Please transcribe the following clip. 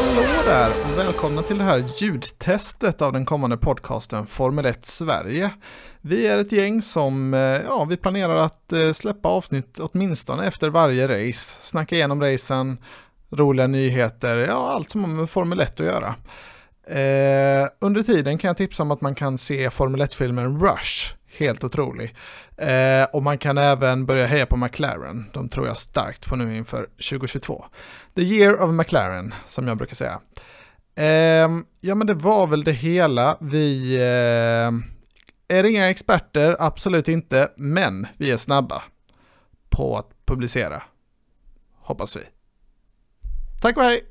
Hallå där och välkomna till det här ljudtestet av den kommande podcasten Formel 1 Sverige. Vi är ett gäng som, eh, ja, vi planerar att eh, släppa avsnitt åtminstone efter varje race, snacka igenom racen, roliga nyheter, ja, allt som har med Formel 1 att göra. Eh, under tiden kan jag tipsa om att man kan se Formel 1-filmen Rush, helt otrolig. Eh, och man kan även börja heja på McLaren, de tror jag starkt på nu inför 2022. The year of McLaren, som jag brukar säga. Eh, ja men det var väl det hela. Vi eh, är inga experter, absolut inte, men vi är snabba på att publicera. Hoppas vi. Tack och hej!